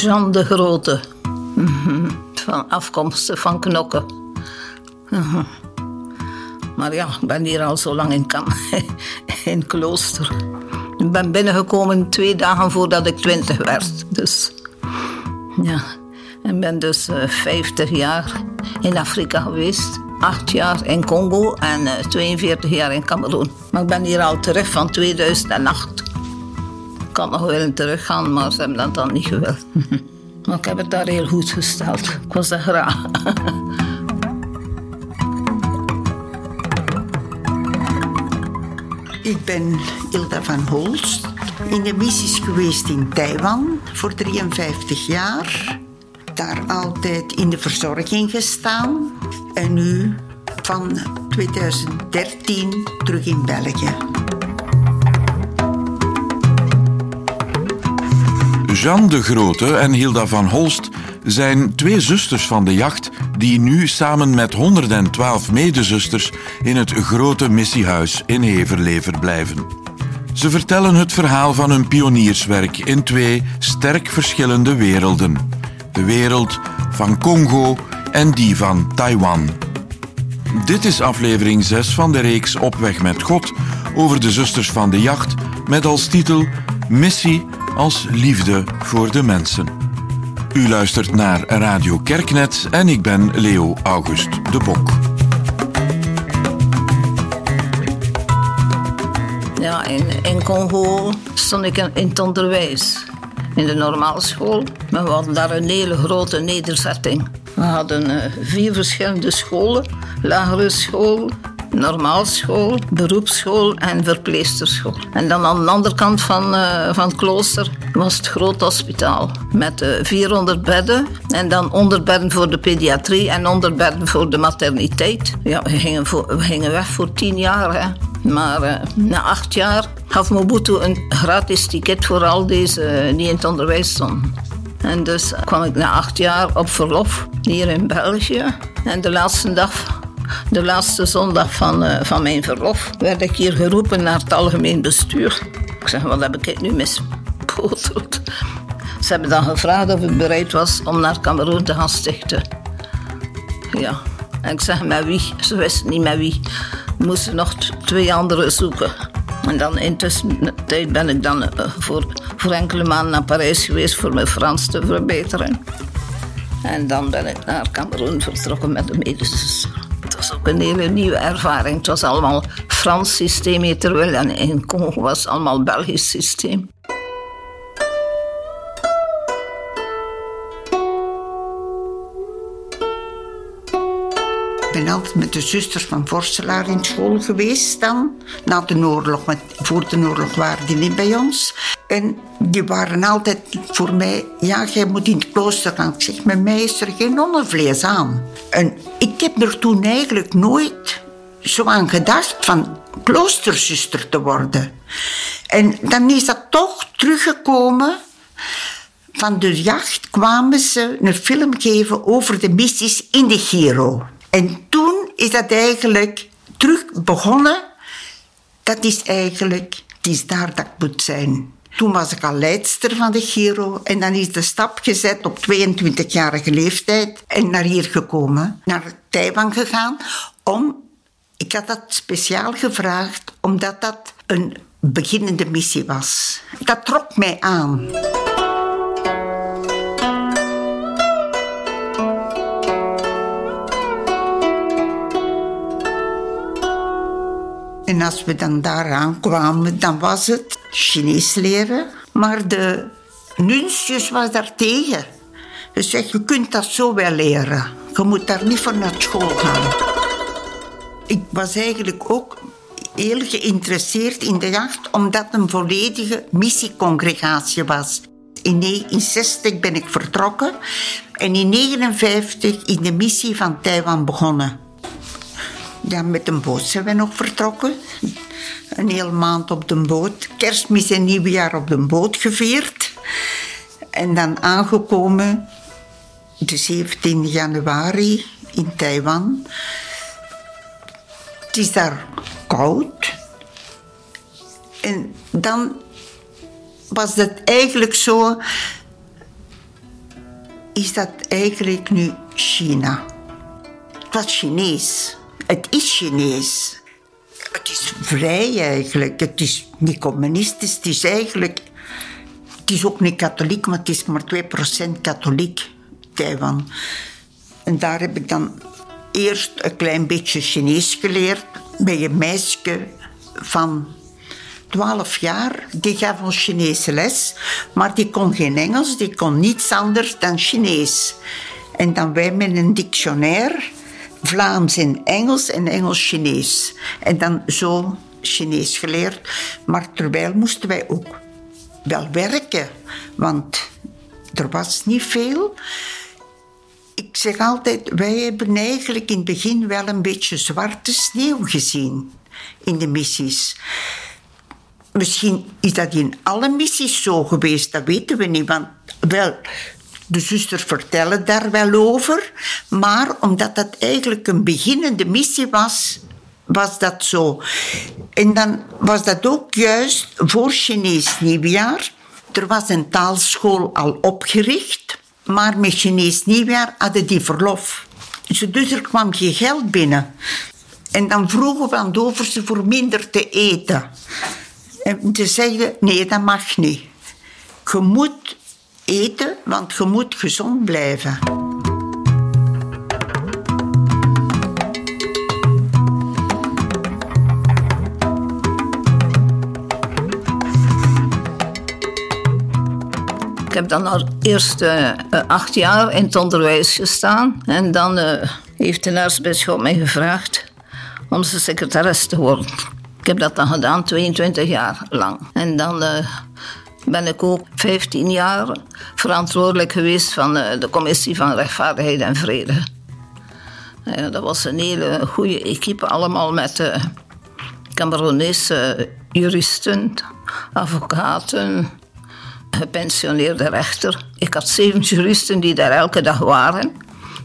Jean de Grote. Van afkomstig van Knokken. Maar ja, ik ben hier al zo lang in, kam in klooster. Ik ben binnengekomen twee dagen voordat ik twintig werd. Dus ja, ik ben dus uh, 50 jaar in Afrika geweest. Acht jaar in Congo en uh, 42 jaar in Cameroen. Maar ik ben hier al terug van 2008. Ik had nog willen teruggaan, maar ze hebben dat dan niet gewild. maar ik heb het daar heel goed gesteld. Ik was er graag. Ik ben Ilda van Holst. In de missies geweest in Taiwan voor 53 jaar. Daar altijd in de verzorging gestaan. En nu van 2013 terug in België. Jeanne de Grote en Hilda van Holst zijn twee zusters van de jacht die nu samen met 112 medezusters in het grote missiehuis in Heverlever blijven. Ze vertellen het verhaal van hun pionierswerk in twee sterk verschillende werelden. De wereld van Congo en die van Taiwan. Dit is aflevering 6 van de reeks Op weg met God over de zusters van de jacht met als titel Missie als liefde voor de mensen. U luistert naar Radio Kerknet en ik ben Leo August de Bok. Ja, in, in Congo stond ik in het onderwijs. In de normale school. Maar we hadden daar een hele grote nederzetting. We hadden uh, vier verschillende scholen. Lagere school, normaalschool, beroepsschool en verpleegsterschool. En dan aan de andere kant van, uh, van het klooster was het groot hospitaal met uh, 400 bedden en dan 100 bedden voor de pediatrie en 100 bedden voor de materniteit. Ja, we gingen, we gingen weg voor 10 jaar. Maar uh, na acht jaar gaf Mobutu een gratis ticket voor al deze die in het onderwijs stonden. En dus kwam ik na acht jaar op verlof hier in België. En de laatste dag de laatste zondag van, uh, van mijn verlof werd ik hier geroepen naar het algemeen bestuur. Ik zeg, wat heb ik nu misboteld? Ze hebben dan gevraagd of ik bereid was om naar Cameroen te gaan stichten. Ja, en ik zeg, met wie? Ze wisten niet met wie. Moesten nog twee anderen zoeken. En dan intussen tijd ben ik dan uh, voor, voor enkele maanden naar Parijs geweest voor mijn Frans te verbeteren. En dan ben ik naar Cameroen vertrokken met de medezuster. Was ook een hele nieuwe ervaring. Het was allemaal Frans systeem, terwijl in Congo was het allemaal Belgisch systeem. Ik ben altijd met de zusters van Vorstelaar in school geweest dan. Na de oorlog, met, voor de oorlog waren die niet bij ons. En die waren altijd voor mij, ja, jij moet in het klooster gaan. Ik zeg, met mij is er geen nonnenvlees aan. En ik heb er toen eigenlijk nooit zo aan gedacht van kloosterzuster te worden. En dan is dat toch teruggekomen. Van de jacht kwamen ze een film geven over de missies in de Giro. En toen is dat eigenlijk terug begonnen. Dat is eigenlijk, het is daar dat moet zijn. Toen was ik al leidster van de Giro en dan is de stap gezet op 22-jarige leeftijd en naar hier gekomen, naar Taiwan gegaan, om, ik had dat speciaal gevraagd, omdat dat een beginnende missie was. Dat trok mij aan. En als we dan daar aankwamen, dan was het Chinees leren. Maar de nunsjes was daar tegen. Ze zegt, je kunt dat zo wel leren. Je moet daar niet voor naar school gaan. Ik was eigenlijk ook heel geïnteresseerd in de jacht, omdat het een volledige missiecongregatie was. In 1960 ben ik vertrokken en in 1959 is de missie van Taiwan begonnen. Ja, met een boot zijn we nog vertrokken. Een hele maand op de boot. Kerstmis en nieuwjaar op de boot gevierd. En dan aangekomen de 17 januari in Taiwan. Het is daar koud. En dan was het eigenlijk zo is dat eigenlijk nu China. Het was Chinees. Het is Chinees. Het is vrij eigenlijk. Het is niet communistisch. Het is eigenlijk... Het is ook niet katholiek, maar het is maar 2% katholiek, Taiwan. En daar heb ik dan eerst een klein beetje Chinees geleerd bij een meisje van 12 jaar. Die gaf ons Chinese les, maar die kon geen Engels, die kon niets anders dan Chinees. En dan wij met een dictionair, Vlaams en Engels en Engels-Chinees. En dan zo Chinees geleerd. Maar terwijl moesten wij ook wel werken, want er was niet veel. Ik zeg altijd, wij hebben eigenlijk in het begin wel een beetje zwarte sneeuw gezien in de missies. Misschien is dat in alle missies zo geweest, dat weten we niet. Want wel, de zusters vertellen daar wel over. Maar omdat dat eigenlijk een beginnende missie was, was dat zo. En dan was dat ook juist voor Chinees nieuwjaar. Er was een taalschool al opgericht, maar met Chinees nieuwjaar hadden die verlof. Dus er kwam geen geld binnen. En dan vroegen we aan Doverse voor minder te eten. En ze zeiden, nee, dat mag niet. Je moet eten, want je moet gezond blijven. Ik heb dan al eerst uh, acht jaar in het onderwijs gestaan. En dan uh, heeft de aartsbisschop mij gevraagd om zijn secretaris te worden. Ik heb dat dan gedaan, 22 jaar lang. En dan ben ik ook 15 jaar verantwoordelijk geweest van de Commissie van Rechtvaardigheid en Vrede. dat was een hele goede equipe, allemaal met uh, Cameroonese juristen, advocaten, gepensioneerde rechter. Ik had zeven juristen die daar elke dag waren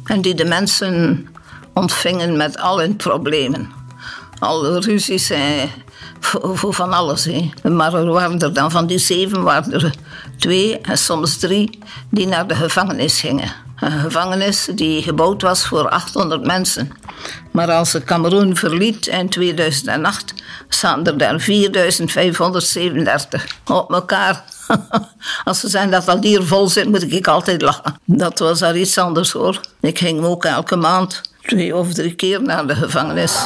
en die de mensen ontvingen met al hun problemen. Alle ruzies en voor van alles. Hè. Maar er waren er dan van die zeven waren er twee en soms drie die naar de gevangenis gingen. Een gevangenis die gebouwd was voor 800 mensen. Maar als ze Cameroen verliet in 2008, zaten er daar 4537 op elkaar. Als ze zijn dat dat hier vol zit, moet ik altijd lachen. Dat was daar iets anders hoor. Ik ging ook elke maand twee of drie keer naar de gevangenis.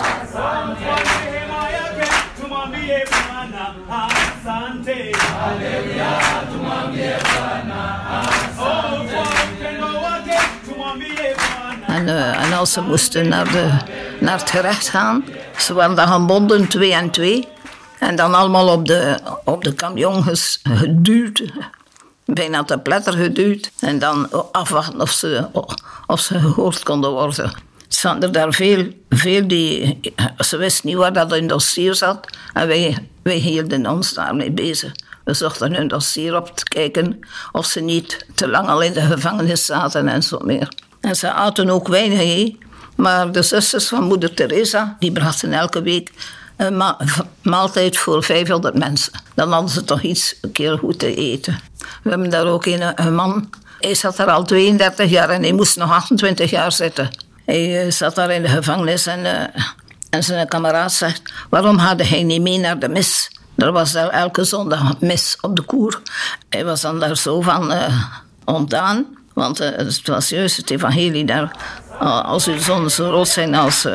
En, uh, en als ze moesten naar, de, naar het gerecht gaan, ze werden dan gebonden twee en twee. En dan allemaal op de, op de geduwd. Bijna te pletter geduwd. En dan afwachten of ze, of ze gehoord konden worden. Zaten er daar veel, veel die... Ze wisten niet waar dat in dossier zat. En wij, wij hielden ons daarmee bezig. We zochten hun dossier op te kijken of ze niet te lang al in de gevangenis zaten en zo meer. En ze aten ook weinig, maar de zusters van moeder Teresa, die brachten elke week een maaltijd voor 500 mensen. Dan hadden ze toch iets een keer goed te eten. We hebben daar ook een, een man, hij zat daar al 32 jaar en hij moest nog 28 jaar zitten. Hij eh, zat daar in de gevangenis en, uh, en zijn kameraad zegt: Waarom had hij niet mee naar de mis? Er was elke zondag mis op de koer. Hij was dan daar zo van uh, ontdaan, want het was juist het evangelie daar. Als uw zonden zo rood zijn als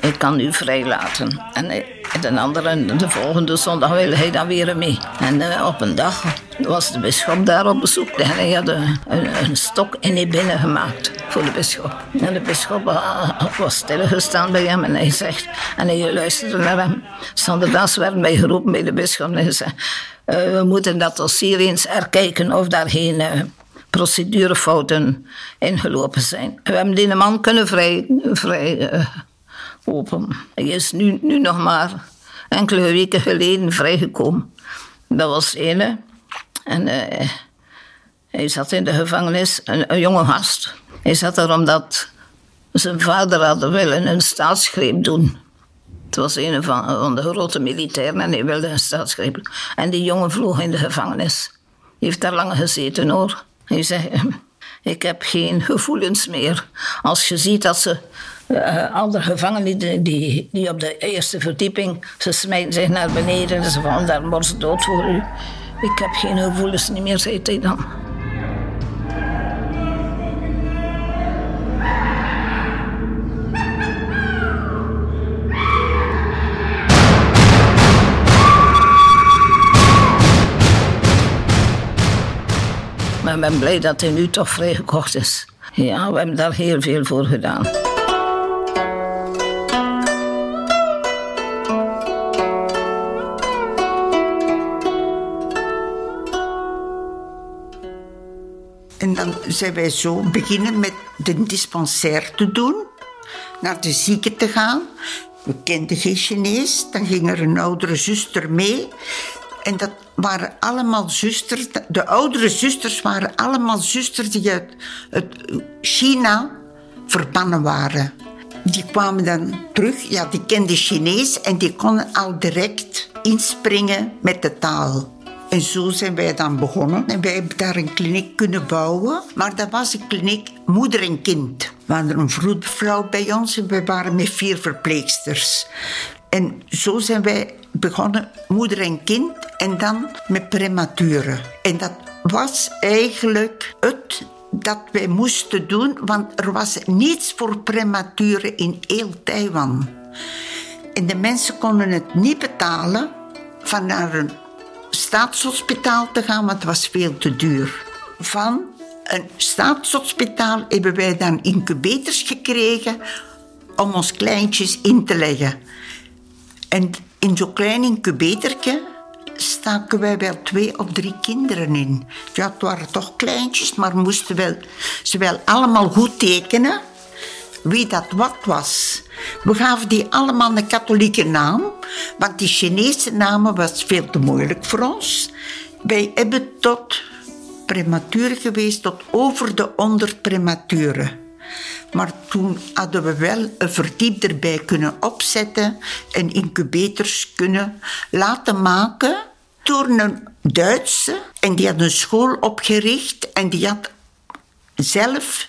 ik kan u vrijlaten. En de andere, de volgende zondag wilde hij dan weer mee. En op een dag was de bisschop daar op bezoek. En hij had een, een, stok in die binnen gemaakt voor de bisschop. En de bisschop was stilgestaan bij hem en hij zegt, en hij luisterde naar hem. Zonderdags werd mij geroepen bij de bisschop en hij zei, we moeten dat dossier eens erkijken of daar geen procedurefouten ingelopen zijn. We hebben die man kunnen vrij, vrij uh, open. Hij is nu, nu nog maar enkele weken geleden vrijgekomen. Dat was ene. En uh, hij zat in de gevangenis, een, een, jonge gast. Hij zat er omdat zijn vader had willen een staatsgreep doen. Het was een van, van de grote militairen en hij wilde een staatsgreep. En die jongen vloog in de gevangenis. Hij heeft daar lang gezeten hoor. Hij zei, Ik heb geen gevoelens meer. Als je ziet dat ze uh, gevangenen die, die, op de eerste verdieping, ze smijten zich naar beneden en ze van daar mors dood voor u. Ik heb geen gevoelens meer, zei hij dan. Maar ben blij dat hij nu toch vrijgekocht is. Ja, we hebben daar heel veel voor gedaan. En dan zijn wij zo beginnen met de dispensaire te doen, naar de zieken te gaan. We kenden geen Chinees, dan ging er een oudere zuster mee. En dat waren allemaal zusters. De oudere zusters waren allemaal zusters die uit, China verbannen waren. Die kwamen dan terug, ja, die kenden Chinees en die konden al direct inspringen met de taal. En zo zijn wij dan begonnen. En wij hebben daar een kliniek kunnen bouwen. Maar dat was een kliniek moeder en kind. We hadden een vroedvrouw bij ons en we waren met vier verpleegsters. En zo zijn wij begonnen, moeder en kind, en dan met prematuren. En dat was eigenlijk het dat wij moesten doen, want er was niets voor prematuren in heel Taiwan. En de mensen konden het niet betalen van naar een staatshospitaal te gaan, want het was veel te duur. Van een staatshospitaal hebben wij dan incubators gekregen om ons kleintjes in te leggen. En in zo'n klein incubatorke staken wij wel twee of drie kinderen in. Ja, het waren toch kleintjes, maar moesten wel, ze wel allemaal goed tekenen wie dat wat was. We gaven die allemaal een katholieke naam, want die Chinese namen was veel te moeilijk voor ons. Wij hebben tot prematuur geweest, tot over de 100 prematuren. Maar toen hadden we wel een verdiep erbij kunnen opzetten en incubators kunnen laten maken door een Duitse. En die had een school opgericht en die had zelf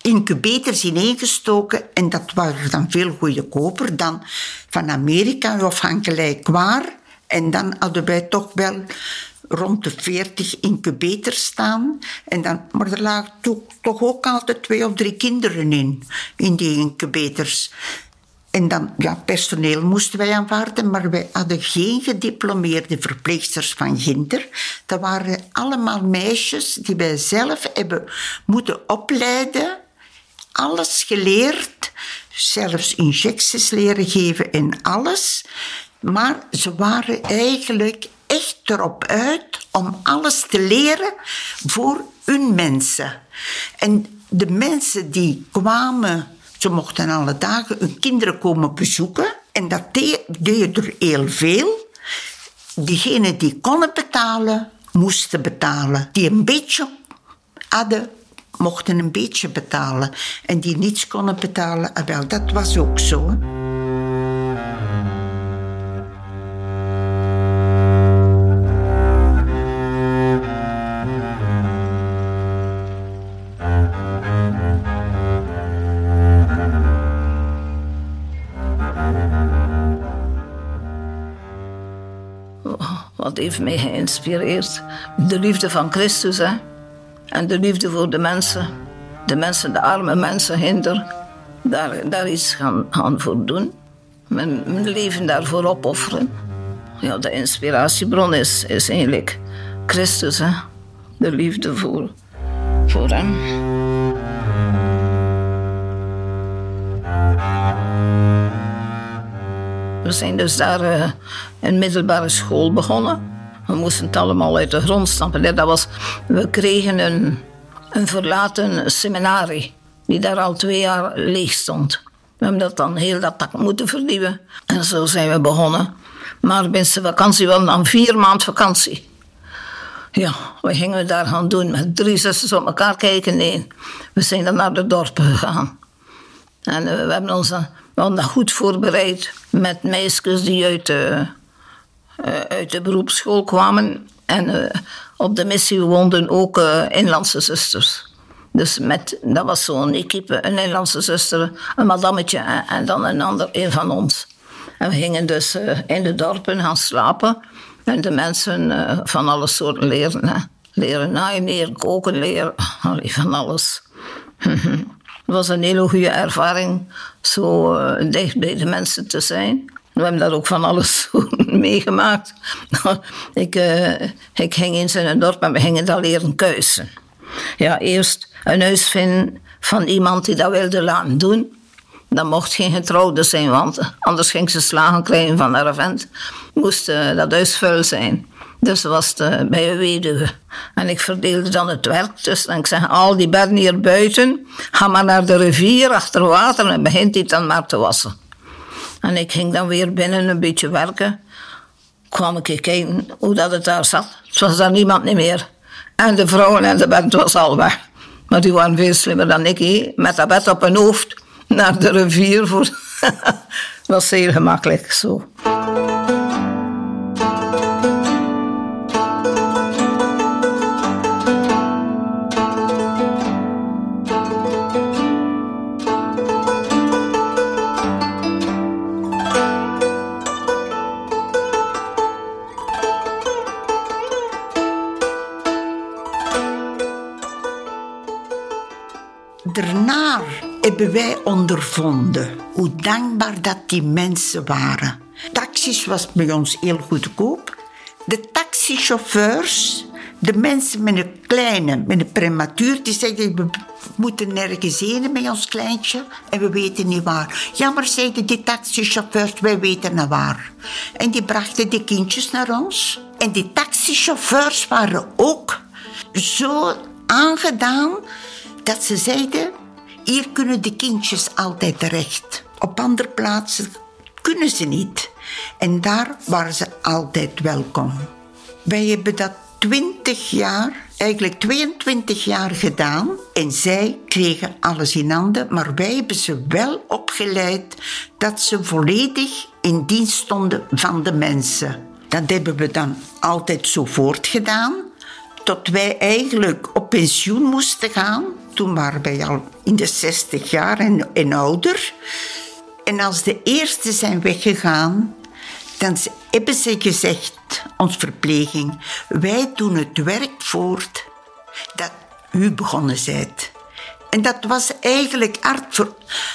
incubators ineengestoken en dat waren dan veel goedkoper dan van Amerika of van gelijk waar. En dan hadden wij toch wel rond de 40 incubators staan. En dan, maar er lagen toch, ook altijd twee of drie kinderen in, in die incubators. En dan, ja, personeel moesten wij aanvaarden, maar wij hadden geen gediplomeerde verpleegsters van Ginter. Dat waren allemaal meisjes die wij zelf hebben moeten opleiden alles geleerd, zelfs injecties leren geven en alles. Maar ze waren eigenlijk echt erop uit om alles te leren voor hun mensen. En de mensen die kwamen, ze mochten alle dagen hun kinderen komen bezoeken. En dat deden er heel veel. Diegenen die konden betalen, moesten betalen. Die een beetje hadden, mochten een beetje betalen. En die niets konden betalen, ah, wel, dat was ook zo. Wat heeft mij geïnspireerd? De liefde van Christus, hè. En de liefde voor de mensen. De mensen, de arme mensen hinder. Daar, daar iets gaan, gaan voor doen. Mijn, mijn leven daarvoor opofferen. Ja, de inspiratiebron is, is eigenlijk Christus. Hè? De liefde voor, voor hem. We zijn dus daar uh, een middelbare school begonnen. We moesten het allemaal uit de grond stampen. Dat was, we kregen een, een verlaten seminarie, die daar al twee jaar leeg stond. We hebben dat dan heel dat tak moeten vernieuwen. En zo zijn we begonnen. Maar binnen de vakantie wel dan vier maanden vakantie. Ja, wat gingen we daar gaan doen? Met drie zusters op elkaar kijken? Nee, we zijn dan naar de dorpen gegaan. En eh, we hebben dan, we hadden goed voorbereid met meisjes die uit de eh, uit de beroepsschool kwamen. En eh, op de missie woonden ook uh, inlandse zusters. Dus met, dat was zo'n equipe, een Nederlandse zuster, een madammetje en, dan een ander, een van ons. En we gingen dus eh, in de dorpen gaan slapen. En de mensen eh, van alle soorten leren. Leren naaien, koken, leren van alles. Het was een hele goede ervaring, zo eh, dicht bij de mensen te zijn. We hebben daar ook van alles meegemaakt. ik, uh, ik ging eens in een dorp en we gingen daar leren kuisen. Ja, eerst een huis vinden van iemand die dat wilde laten doen. Dat mocht geen getrouwde zijn, want anders ging ze slagen krijgen van haar vent. Moest uh, dat huis vuil zijn. Dus was het bij een weduwe. En ik verdeelde dan het werk. Dus en ik zeg, al die bedden hier buiten, ga maar naar de rivier achter water en begint die dan maar te wassen. En ik ging dan weer binnen een beetje werken. Kwam ik kijken hoe dat het daar zat. Het was daar niemand niet meer. En de vrouwen en de bed was al weg. Maar die waren veel slimmer dan ik. Met dat bed op hun hoofd naar de rivier. Voor. dat was heel gemakkelijk zo. Hebben wij ondervonden hoe dankbaar dat die mensen waren. Taxis was bij ons heel goedkoop. De taxichauffeurs, de mensen met een kleine, met een prematuur, die zeiden we moeten nergens heen met ons kleintje en we weten niet waar. Jammer, zeiden die taxichauffeurs, wij weten naar waar. En die brachten die kindjes naar ons. En die taxichauffeurs waren ook zo aangedaan dat ze zeiden: hier kunnen de kindjes altijd terecht. Op andere plaatsen kunnen ze niet. En daar waren ze altijd welkom. Wij hebben dat 20 jaar, eigenlijk 22 jaar gedaan. En zij kregen alles in handen, maar wij hebben ze wel opgeleid dat ze volledig in dienst stonden van de mensen. Dat hebben we dan altijd zo voortgedaan tot wij eigenlijk op pensioen moesten gaan. Toen waren wij al in de 60 jaar en, ouder. En als de eerste zijn weggegaan, dan hebben ze gezegd, ons verpleging, wij doen het werk voort dat u begonnen bent. En dat was eigenlijk hartver,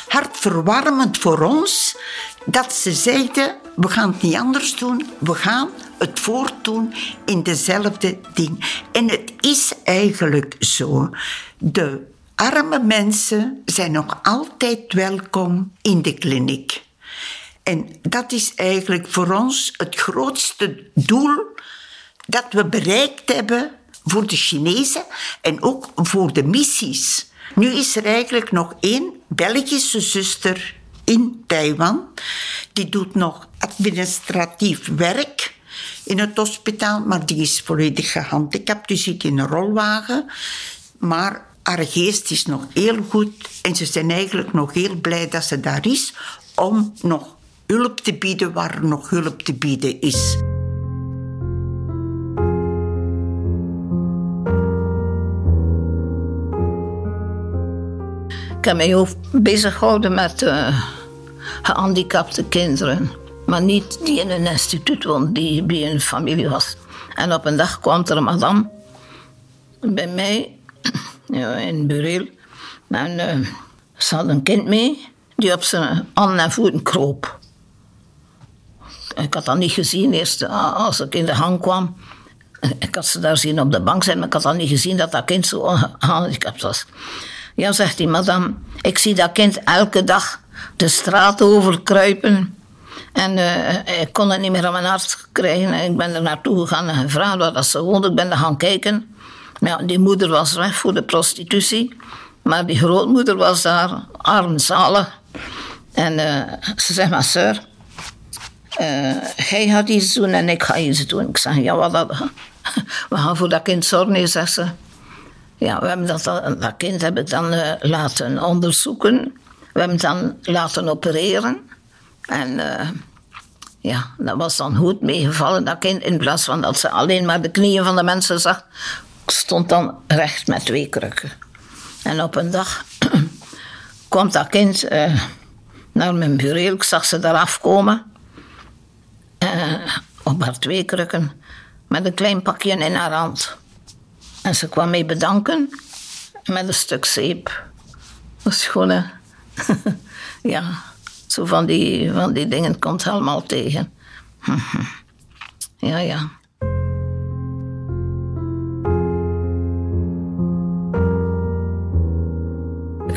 hartverwarmend voor ons, dat ze zeiden, we gaan het niet anders doen, we gaan het voortdoen in dezelfde ding. En het is eigenlijk zo. De arme mensen zijn nog altijd welkom in de kliniek. En dat is eigenlijk voor ons het grootste doel dat we bereikt hebben voor de Chinezen en ook voor de missies. Nu is er eigenlijk nog één Belgische zuster in Taiwan. Die doet nog administratief werk in het hospitaal, maar die is volledig gehandicapt. Die zit in een rolwagen. Maar haar geest is nog heel goed en ze zijn eigenlijk nog heel blij dat ze daar is om nog hulp te bieden waar nog hulp te bieden is. Ik heb mij ook bezig gehouden met uh, gehandicapte kinderen. Maar niet die in een instituut woonde, die bij een familie was. En op een dag kwam er een madame bij mij in Bureel. En uh, ze had een kind mee die op zijn handen en voeten kroop. Ik had dat niet gezien eerst eh, als ik in de hang kwam. Ik had ze daar zien op de bank zijn, maar ik had dat niet gezien dat dat kind zo gehandicapt was. Ja, zegt die madame, ik zie dat kind elke dag de straat overkruipen. En uh, ik kon het niet meer aan mijn hart krijgen. En ik ben er naartoe gegaan en gevraagd wat dat ze woonde. Ik ben er gaan kijken. Ja, die moeder was weg voor de prostitutie. Maar die grootmoeder was daar, armzalig. En uh, ze zei, maar sir, uh, jij gaat iets doen en ik ga iets doen. Ik zeg, ja, wat dat? We gaan voor dat kind zorgen, zegt ze. Ja, we hebben dat, dat kind hebben dan uh, laten onderzoeken. We hebben dan laten opereren. En ja, dat was dan goed meegevallen, dat kind. In plaats van dat ze alleen maar de knieën van de mensen zag, stond dan recht met twee krukken. En op een dag komt dat kind eh, naar mijn bureau. Ik zag ze daar afkomen. Uh, op haar twee krukken. Met een klein pakje in haar hand. En ze kwam mee bedanken. Met een stuk zeep. Dat is gewoon... ja, zo van die, van die dingen komt helemaal tegen. ja, ja.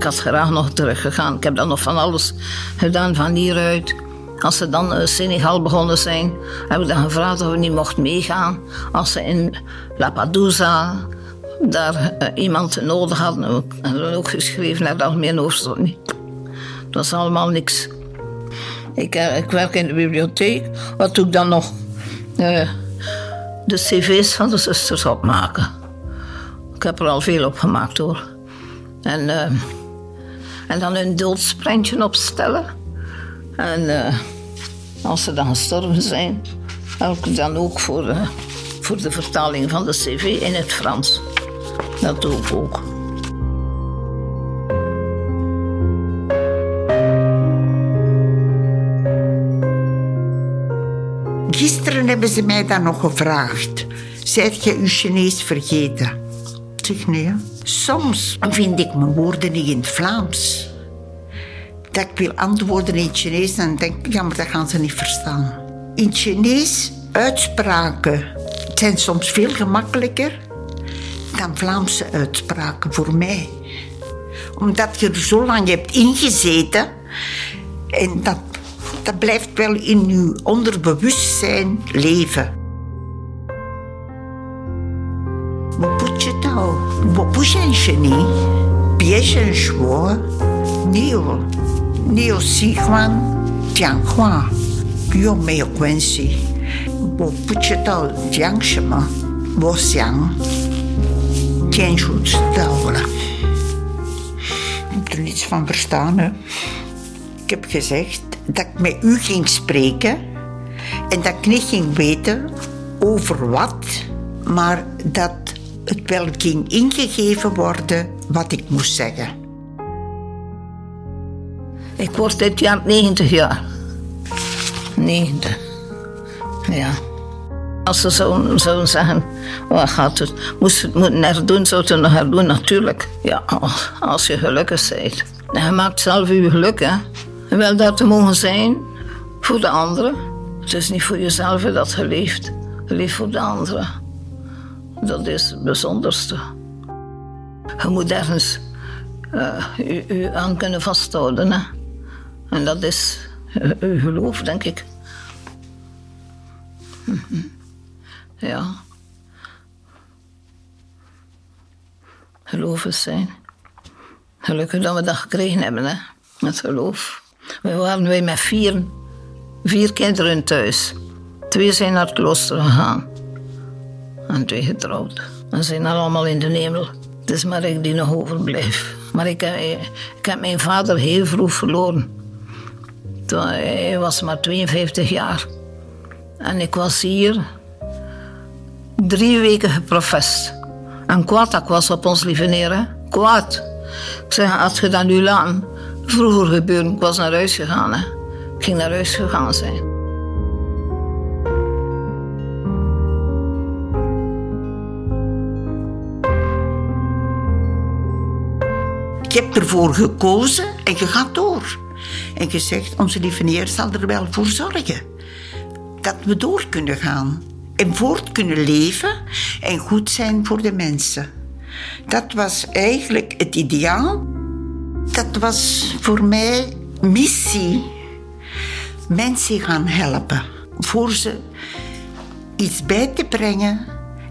Ik had graag nog teruggegaan. Ik heb dan nog van alles gedaan van hieruit. Als ze dan in Senegal begonnen zijn, heb ik dan gevraagd of we niet mochten meegaan. Als ze in Lapadusa daar uh, iemand nodig hadden, hebben we ook geschreven naar de Algemene. Dat was allemaal niks. Ik, uh, ik, werk in de bibliotheek. Wat doe ik dan nog? De cv's van de zusters opmaken. Ik heb er al veel op gemaakt hoor. En, en dan een doodsprentje opstellen. En als ze dan gestorven zijn, heb ik dan ook voor, voor de vertaling van de cv in het Frans. Dat doe ik ook. Gisteren hebben ze mij dan nog gevraagd: Zijt je uw Chinees vergeten? Ik zeg nee. Soms vind ik mijn woorden niet in het Vlaams. Dat ik wil antwoorden in het Chinees dan denk ik, ja, maar dat gaan ze niet verstaan. In het Chinees, uitspraken zijn soms veel gemakkelijker dan Vlaamse uitspraken voor mij. Omdat je er zo lang hebt ingezeten en dat, dat blijft wel in je onderbewustzijn leven. Mopuchitao, Mopushenshini, Pieshenshwo, Neo, Neo Siguan, Tianghua, 又没有关系，我不知道讲什么，我想。geen goed tafelen. Ik heb er niets van verstaan. Hè. Ik heb gezegd dat ik met u ging spreken en dat ik niet ging weten over wat, maar dat het wel ging ingegeven worden wat ik moest zeggen. Ik word dit jaar 90 jaar. 90. Ja. Als ze zouden zo zeggen, wat gaat het? Moest het moeten herdoen, zou het nog herdoen, natuurlijk. Ja, als je gelukkig bent. En je maakt zelf je geluk, hè. Wel dat te mogen zijn voor de anderen. Het is niet voor jezelf dat je leeft. Je leeft voor de anderen. Dat is het bijzonderste. Je moet ergens uh, aan kunnen vasthouden. Hè. En dat is uh, je geloof, denk ik. Ja. Gelovig zijn. Gelukkig dat we dat gekregen hebben, hè. Met geloof. We waren wij met vier, vier kinderen thuis. Twee zijn naar het klooster gegaan. En twee getrouwd. En zijn allemaal in de hemel. Het is maar ik die nog overblijf. Maar ik, ik heb mijn vader heel vroeg verloren. Toen, hij was maar 52 jaar. En ik was hier drie weken geprofest. En kwaad dat was op ons lieve neer? Kwaad. Ik zeg, als je dat nu laat, vroeger gebeurde, ik was naar huis gegaan, hè? Ik ging naar huis gegaan zijn. Je hebt ervoor gekozen en je gaat door. En je zegt, onze lieve zal er wel voor zorgen. Dat we door kunnen gaan en voort kunnen leven en goed zijn voor de mensen. Dat was eigenlijk het ideaal. Dat was voor mij missie. Mensen gaan helpen. Voor ze iets bij te brengen.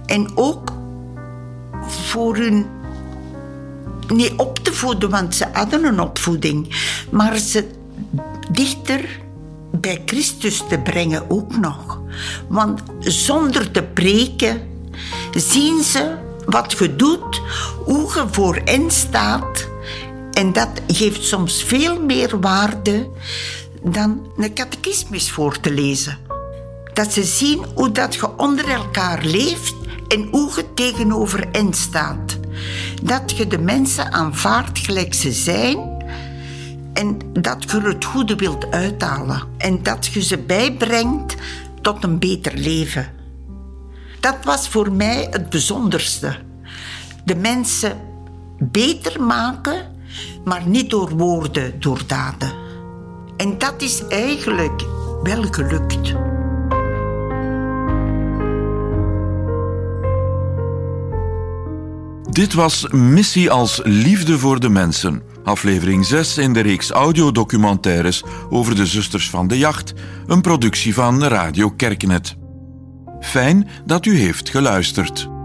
En ook voor hun niet op te voeden, want ze hadden een opvoeding. Maar ze dichter bij Christus te brengen ook nog. Want zonder te preken zien ze wat je doet, hoe je voor hen staat. En dat geeft soms veel meer waarde dan een catechismus voor te lezen. Dat ze zien hoe dat je onder elkaar leeft en hoe je tegenover hen staat. Dat je de mensen aanvaardt gelijk ze zijn en dat je het goede wilt uithalen en dat je ze bijbrengt tot een beter leven. Dat was voor mij het bijzonderste. De mensen beter maken, maar niet door woorden, door daden. En dat is eigenlijk wel gelukt. Dit was Missie als Liefde voor de Mensen. Aflevering 6 in de reeks audiodocumentaires over de Zusters van de Jacht, een productie van Radio Kerknet. Fijn dat u heeft geluisterd.